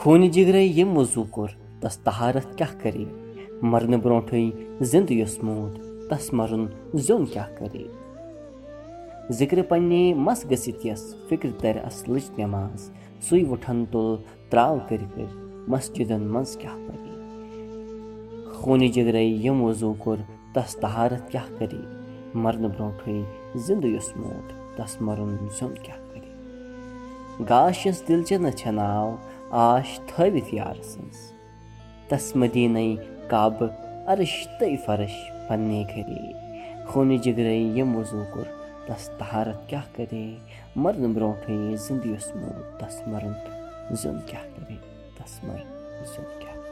خوٗنہِ جِگرے ییٚمۍ وضوٗ کوٚر تس تہارت کیاہ کرے مرنہٕ برونٛٹھٕے زِندٕ یُس موٗد تس مرُن زیُن کیاہ کرے ذِکرِ پننہِ مس گٔژھِتھ یس فِکرِ ترِ اصلٕچ نٮ۪ماز سُے وُٹھن تُل تراو کٔرۍ کٔرۍ مسجِدن منٛز کیاہ پرِ خوٗنہِ جِگرے ییٚمۍ وضوٗ کوٚر تس تہارت کیاہ کرے مرنہٕ برونٛٹھٕے زِندٕ یُس موٗد تس مرُن زیُن کیاہ کرِ گاش یۄس دِلچہِ چھےٚ ناو آش تھٲوِتھ یارٕ سٕنٛز۔ تس مدیٖنے کعبہٕ عرش تہٕ فرش پننہِ گرے خوٗنہِ جِگرے ییٚمۍ وضوٗ کوٚر تس تہارت کیاہ کرے؟ مرنہٕ برونٛٹھٕے زِندٕ یُس موٗد تس مرُن زیُن کیاہ کرے؟ تس مرُن زیُن کیاہ